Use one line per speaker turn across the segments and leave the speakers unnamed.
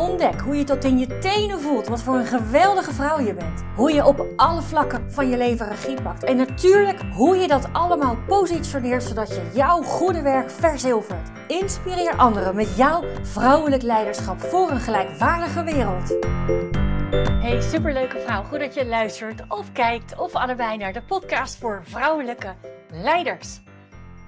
Ontdek hoe je tot in je tenen voelt wat voor een geweldige vrouw je bent. Hoe je op alle vlakken van je leven regie pakt. En natuurlijk hoe je dat allemaal positioneert zodat je jouw goede werk verzilvert. Inspireer anderen met jouw vrouwelijk leiderschap voor een gelijkwaardige wereld. Hey superleuke vrouw, goed dat je luistert of kijkt of allebei naar de podcast voor vrouwelijke leiders.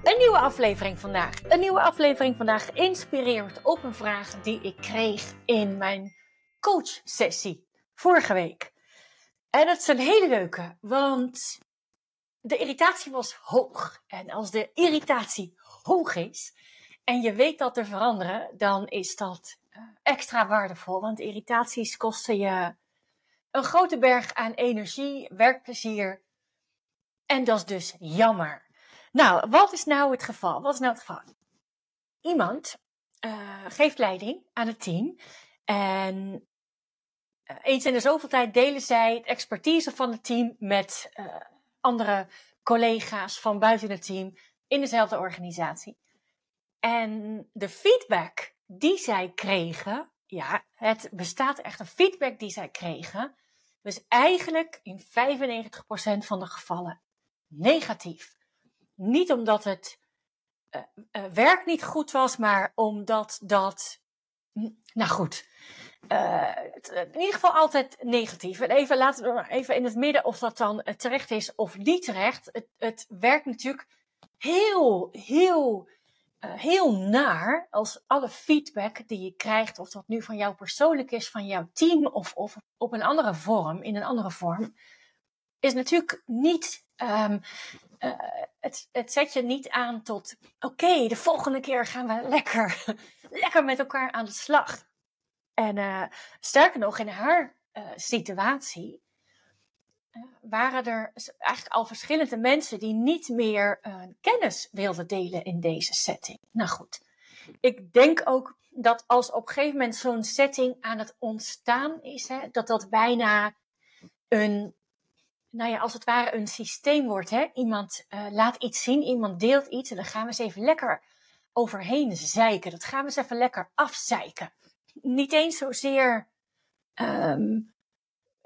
Een nieuwe aflevering vandaag. Een nieuwe aflevering vandaag geïnspireerd op een vraag die ik kreeg in mijn coachsessie vorige week. En het is een hele leuke, want de irritatie was hoog. En als de irritatie hoog is en je weet dat te veranderen, dan is dat eh, extra waardevol. Want irritaties kosten je een grote berg aan energie, werkplezier. En dat is dus jammer. Nou, wat is nou het geval? Wat is nou het geval? Iemand uh, geeft leiding aan het team en uh, eens in de zoveel tijd delen zij het expertise van het team met uh, andere collega's van buiten het team in dezelfde organisatie. En de feedback die zij kregen, ja, het bestaat echt een feedback die zij kregen, was eigenlijk in 95% van de gevallen negatief. Niet omdat het uh, uh, werk niet goed was, maar omdat dat. Nou goed. Het, in ieder geval altijd negatief. En even laten we maar even in het midden of dat dan terecht is of niet terecht. Het, het werkt natuurlijk heel, heel, heel naar als alle feedback die je krijgt, of dat nu van jou persoonlijk is, van jouw team of, op een andere vorm, in een andere vorm, is natuurlijk niet um, uh, het, het zet je niet aan tot, oké, de volgende keer gaan we lekker, lekker met elkaar aan de slag. En uh, sterker nog, in haar uh, situatie waren er eigenlijk al verschillende mensen die niet meer kennis wilden delen in deze setting. Nou goed, ik denk ook dat als op een gegeven moment zo'n setting aan het ontstaan is, hè, dat dat bijna een nou ja, als het ware een systeem wordt. Hè? Iemand uh, laat iets zien, iemand deelt iets en dan gaan we eens even lekker overheen zeiken. Dat gaan we eens even lekker afzeiken. Niet eens zozeer um,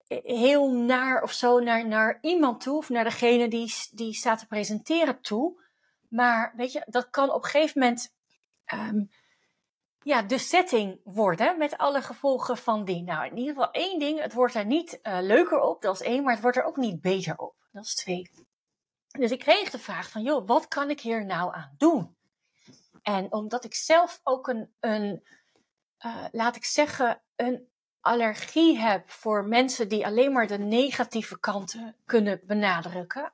heel naar of zo naar, naar iemand toe of naar degene die, die staat te presenteren toe. Maar weet je, dat kan op een gegeven moment um, ja, de setting worden met alle gevolgen van die. Nou, in ieder geval één ding, het wordt er niet uh, leuker op, dat is één, maar het wordt er ook niet beter op. Dat is twee. Dus ik kreeg de vraag van, joh, wat kan ik hier nou aan doen? En omdat ik zelf ook een, een uh, laat ik zeggen, een allergie heb voor mensen die alleen maar de negatieve kanten kunnen benadrukken,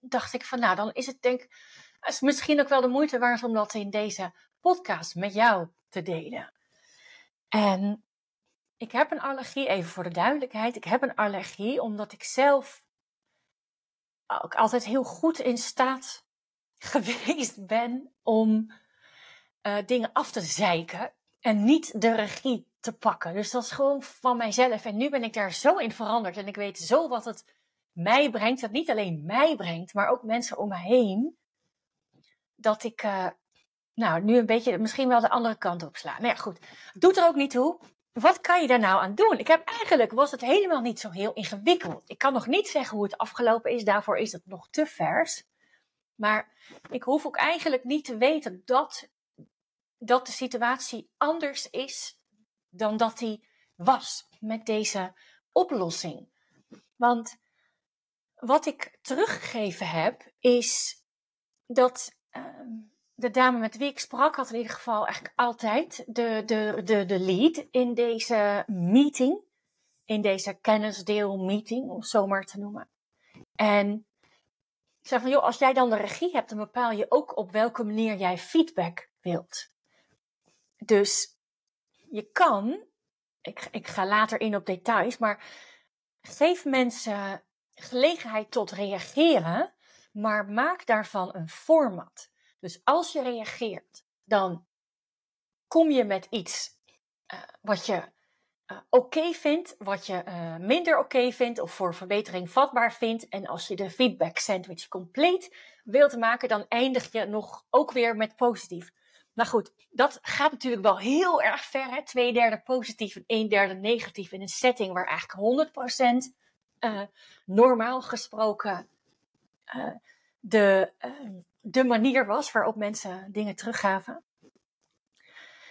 dacht ik van, nou, dan is het denk is misschien ook wel de moeite waard om dat in deze podcast met jou te delen. En ik heb een allergie, even voor de duidelijkheid, ik heb een allergie omdat ik zelf ook altijd heel goed in staat geweest ben om uh, dingen af te zeiken en niet de regie te pakken. Dus dat is gewoon van mijzelf. En nu ben ik daar zo in veranderd en ik weet zo wat het mij brengt. Dat niet alleen mij brengt, maar ook mensen om me heen. Dat ik uh, nou, nu een beetje misschien wel de andere kant op slaan. Nou ja, goed. Doet er ook niet toe. Wat kan je daar nou aan doen? Ik heb eigenlijk, was het helemaal niet zo heel ingewikkeld. Ik kan nog niet zeggen hoe het afgelopen is. Daarvoor is het nog te vers. Maar ik hoef ook eigenlijk niet te weten dat, dat de situatie anders is dan dat die was met deze oplossing. Want wat ik teruggegeven heb, is dat uh, de dame met wie ik sprak had in ieder geval eigenlijk altijd de, de, de, de lead in deze meeting. In deze kennisdeel meeting, om het zo maar te noemen. En ik zei van, joh, als jij dan de regie hebt, dan bepaal je ook op welke manier jij feedback wilt. Dus je kan, ik, ik ga later in op details, maar geef mensen gelegenheid tot reageren maar maak daarvan een format. Dus als je reageert, dan kom je met iets uh, wat je uh, oké vindt, wat je uh, minder oké vindt of voor verbetering vatbaar vindt. En als je de feedback sandwich compleet wilt maken, dan eindig je nog ook weer met positief. Nou goed, dat gaat natuurlijk wel heel erg ver. Hè? Twee derde positief en een derde negatief in een setting waar eigenlijk 100% uh, normaal gesproken de, uh, de manier was waarop mensen dingen teruggaven.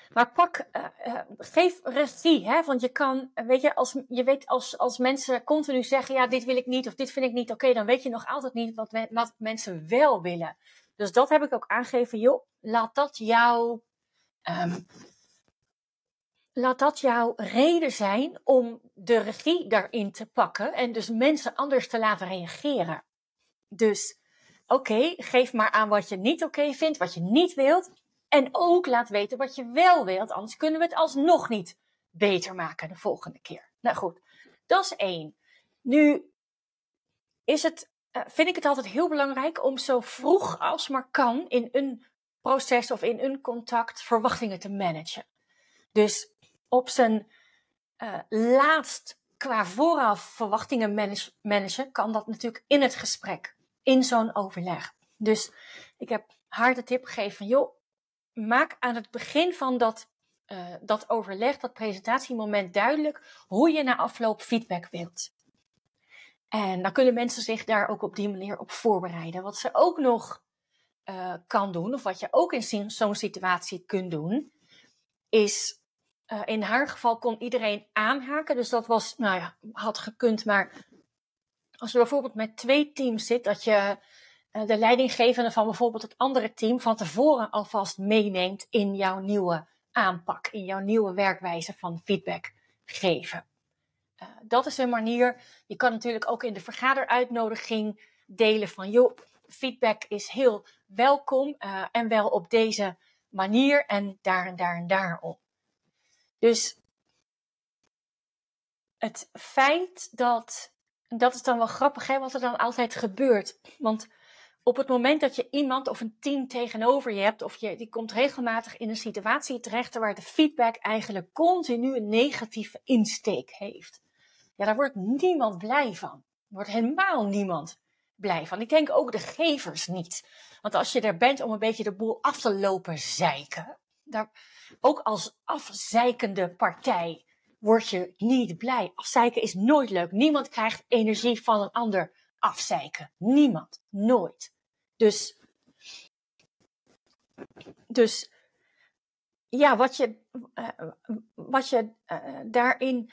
Maar pak, uh, geef regie, hè? want je kan, weet je, als, je weet als, als mensen continu zeggen, ja, dit wil ik niet of dit vind ik niet oké, dan weet je nog altijd niet wat, wat mensen wel willen. Dus dat heb ik ook aangegeven, joh, laat dat jouw, um, laat dat jouw reden zijn om de regie daarin te pakken en dus mensen anders te laten reageren. Dus oké, geef maar aan wat je niet oké vindt, wat je niet wilt. En ook laat weten wat je wel wilt, anders kunnen we het alsnog niet beter maken de volgende keer. Nou goed, dat is één. Nu is het, uh, vind ik het altijd heel belangrijk om zo vroeg als maar kan in een proces of in een contact verwachtingen te managen. Dus op zijn uh, laatst qua vooraf verwachtingen manage, managen kan dat natuurlijk in het gesprek, in zo'n overleg. Dus ik heb haar de tip gegeven van joh, maak aan het begin van dat, uh, dat overleg, dat presentatiemoment duidelijk hoe je na afloop feedback wilt. En dan kunnen mensen zich daar ook op die manier op voorbereiden. Wat ze ook nog uh, kan doen, of wat je ook in zo'n situatie kunt doen, is uh, in haar geval kon iedereen aanhaken. Dus dat was, nou ja, had gekund. Maar als je bijvoorbeeld met twee teams zit, dat je uh, de leidinggevende van bijvoorbeeld het andere team van tevoren alvast meeneemt in jouw nieuwe aanpak, in jouw nieuwe werkwijze van feedback geven. Uh, dat is een manier. Je kan natuurlijk ook in de vergaderuitnodiging delen van, joh, feedback is heel welkom uh, en wel op deze manier en daar en daar en daarom. Dus het feit dat, dat is dan wel grappig hè, wat er dan altijd gebeurt. Want op het moment dat je iemand of een team tegenover je hebt, of je, die komt regelmatig in een situatie terecht waar de feedback eigenlijk continu een negatieve insteek heeft. Ja, daar wordt niemand blij van. Er wordt helemaal niemand blij van. Ik denk ook de gevers niet. Want als je er bent om een beetje de boel af te lopen zeiken, daar, ook als afzeikende partij word je niet blij. Afzeiken is nooit leuk. Niemand krijgt energie van een ander afzeiken. Niemand. Nooit. Dus, dus ja, wat je, uh, wat je uh, daarin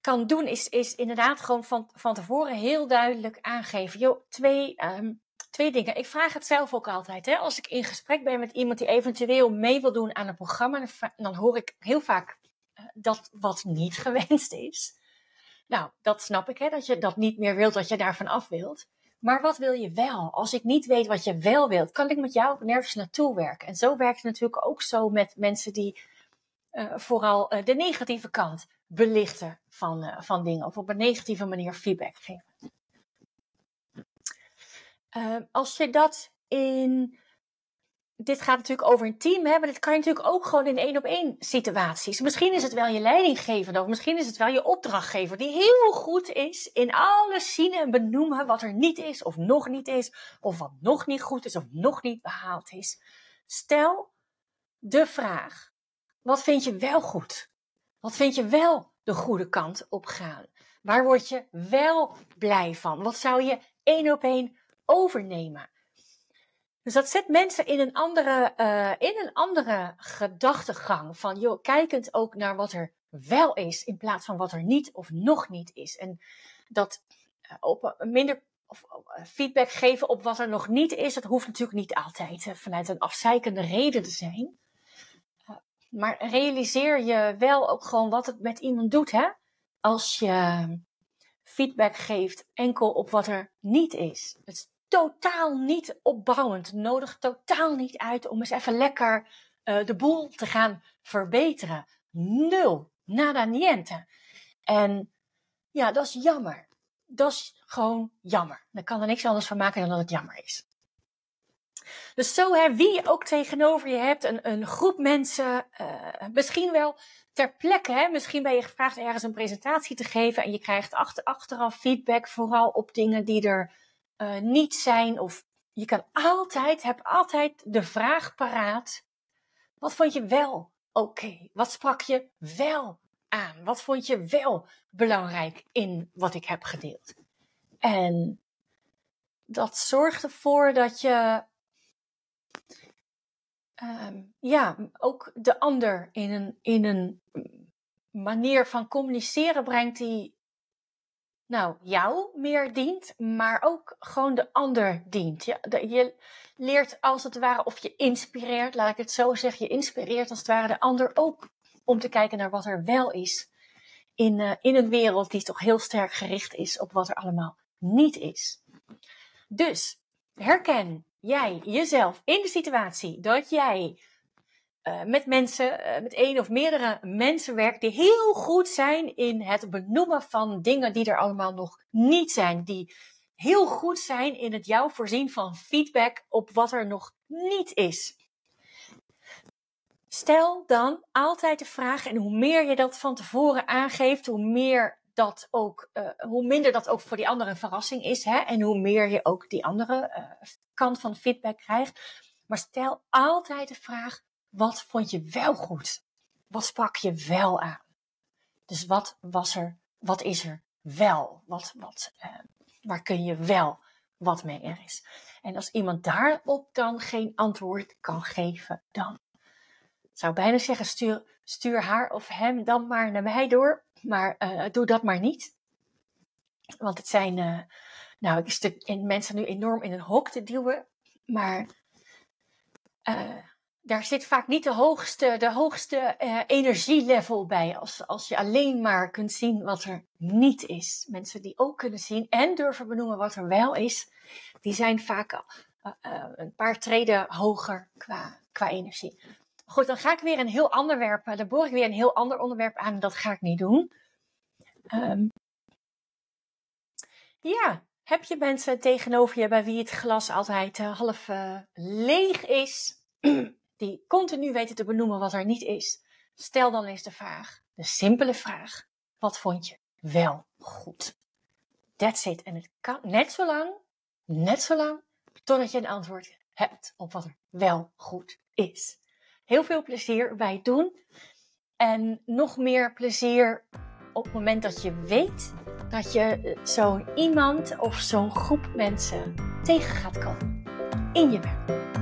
kan doen, is, is inderdaad gewoon van, van tevoren heel duidelijk aangeven. Joh, twee, um, twee dingen. Ik vraag het zelf ook altijd. Hè? Als ik in gesprek ben met iemand die eventueel mee wil doen aan een programma, dan hoor ik heel vaak dat wat niet gewenst is. Nou, dat snap ik, hè, dat je dat niet meer wilt, dat je daarvan af wilt. Maar wat wil je wel? Als ik niet weet wat je wel wilt, kan ik met jou nergens naartoe werken. En zo werkt het natuurlijk ook zo met mensen die uh, vooral uh, de negatieve kant belichten van, uh, van dingen. Of op een negatieve manier feedback geven. als je dat in dit gaat natuurlijk over een team, hè, maar dit kan je natuurlijk ook gewoon in één op één situaties. Misschien is het wel je leidinggevende of misschien is het wel je opdrachtgever die heel goed is in alles zien en benoemen wat er niet is of nog niet is, of wat nog niet goed is of nog niet behaald is. Stel de vraag: wat vind je wel goed? Wat vind je wel de goede kant op gaan? Waar word je wel blij van? Wat zou je één op één overnemen? Dus dat zet mensen in een andere, uh, in een andere gedachtegang. Van joh, kijkend ook naar wat er wel is, in plaats van wat er niet of nog niet is. En dat een minder of, uh, feedback geven op wat er nog niet is, dat hoeft natuurlijk niet altijd vanuit een afzeikende reden te zijn. maar realiseer je wel ook gewoon wat het met iemand doet, hè? Als je feedback geeft enkel op wat er niet is. Het totaal niet opbouwend. Nodig totaal niet uit om eens even lekker uh, de boel te gaan verbeteren. Nul. Nada niente. En ja, dat is jammer. Dat is gewoon jammer. Dan kan er niks anders van maken dan dat het jammer is. Dus zo hè, wie je ook tegenover je hebt, een, een groep mensen, uh, misschien wel ter plekke. Hè? Misschien ben je gevraagd ergens een presentatie te geven en je krijgt achter, achteraf feedback, vooral op dingen die er uh, niet zijn. Of je kan altijd, heb altijd de vraag paraat: wat vond je wel oké? Wat sprak je wel aan? Wat vond je wel belangrijk in wat ik heb gedeeld? En dat zorgt ervoor dat je um, ja, ook de ander in een, in een manier van communiceren brengt die nou, jou meer dient, maar ook gewoon de ander dient. Ja, je leert als het ware, of je inspireert, laat ik het zo zeggen, je inspireert als het ware de ander ook om te kijken naar wat er wel is in, uh, in een wereld die toch heel sterk gericht is op wat er allemaal niet is. Dus herken jij jezelf in de situatie dat jij uh, met mensen, uh, met één of meerdere mensen werkt die heel goed zijn in het benoemen van dingen die er allemaal nog niet zijn. Die heel goed zijn in het jou voorzien van feedback op wat er nog niet is. Stel dan altijd de vraag, en hoe meer je dat van tevoren aangeeft, hoe meer dat ook, uh, hoe minder dat ook voor die andere een verrassing is. Hè? En hoe meer je ook die andere kant van feedback krijgt. Maar stel altijd de vraag: wat vond je wel goed? Wat sprak je wel aan? Dus wat was er, wat is er wel? Wat, wat, uh, waar kun je wel wat mee er is? En als iemand daarop dan geen antwoord kan geven, dan zou bijna zeggen: stuur, stuur haar of hem dan maar naar mij door. Maar uh, doe dat maar niet. Want het zijn, uh, nou, ik stuk mensen nu enorm in een hok te duwen. Maar daar zit vaak niet de hoogste, de hoogste energielevel bij. Als, als je alleen maar kunt zien wat er niet is. Mensen die ook kunnen zien en durven benoemen wat er wel is, die zijn vaak al een paar treden hoger qua, qua energie. Goed, dan ga ik weer een heel ander onderwerp. Dan boor ik weer een heel ander onderwerp aan. Dat ga ik niet doen. Um, ja, heb je mensen tegenover je bij wie het glas altijd half leeg is, die continu weten te benoemen wat er niet is? Stel dan eens de vraag, de simpele vraag: wat vond je wel goed? That's it. En het kan net zo lang, net zo lang, totdat je een antwoord hebt op wat er wel goed is. Heel veel plezier bij het doen. En nog meer plezier op het moment dat je weet dat je eh, zo'n iemand of zo'n groep mensen tegen gaat komen in je werk.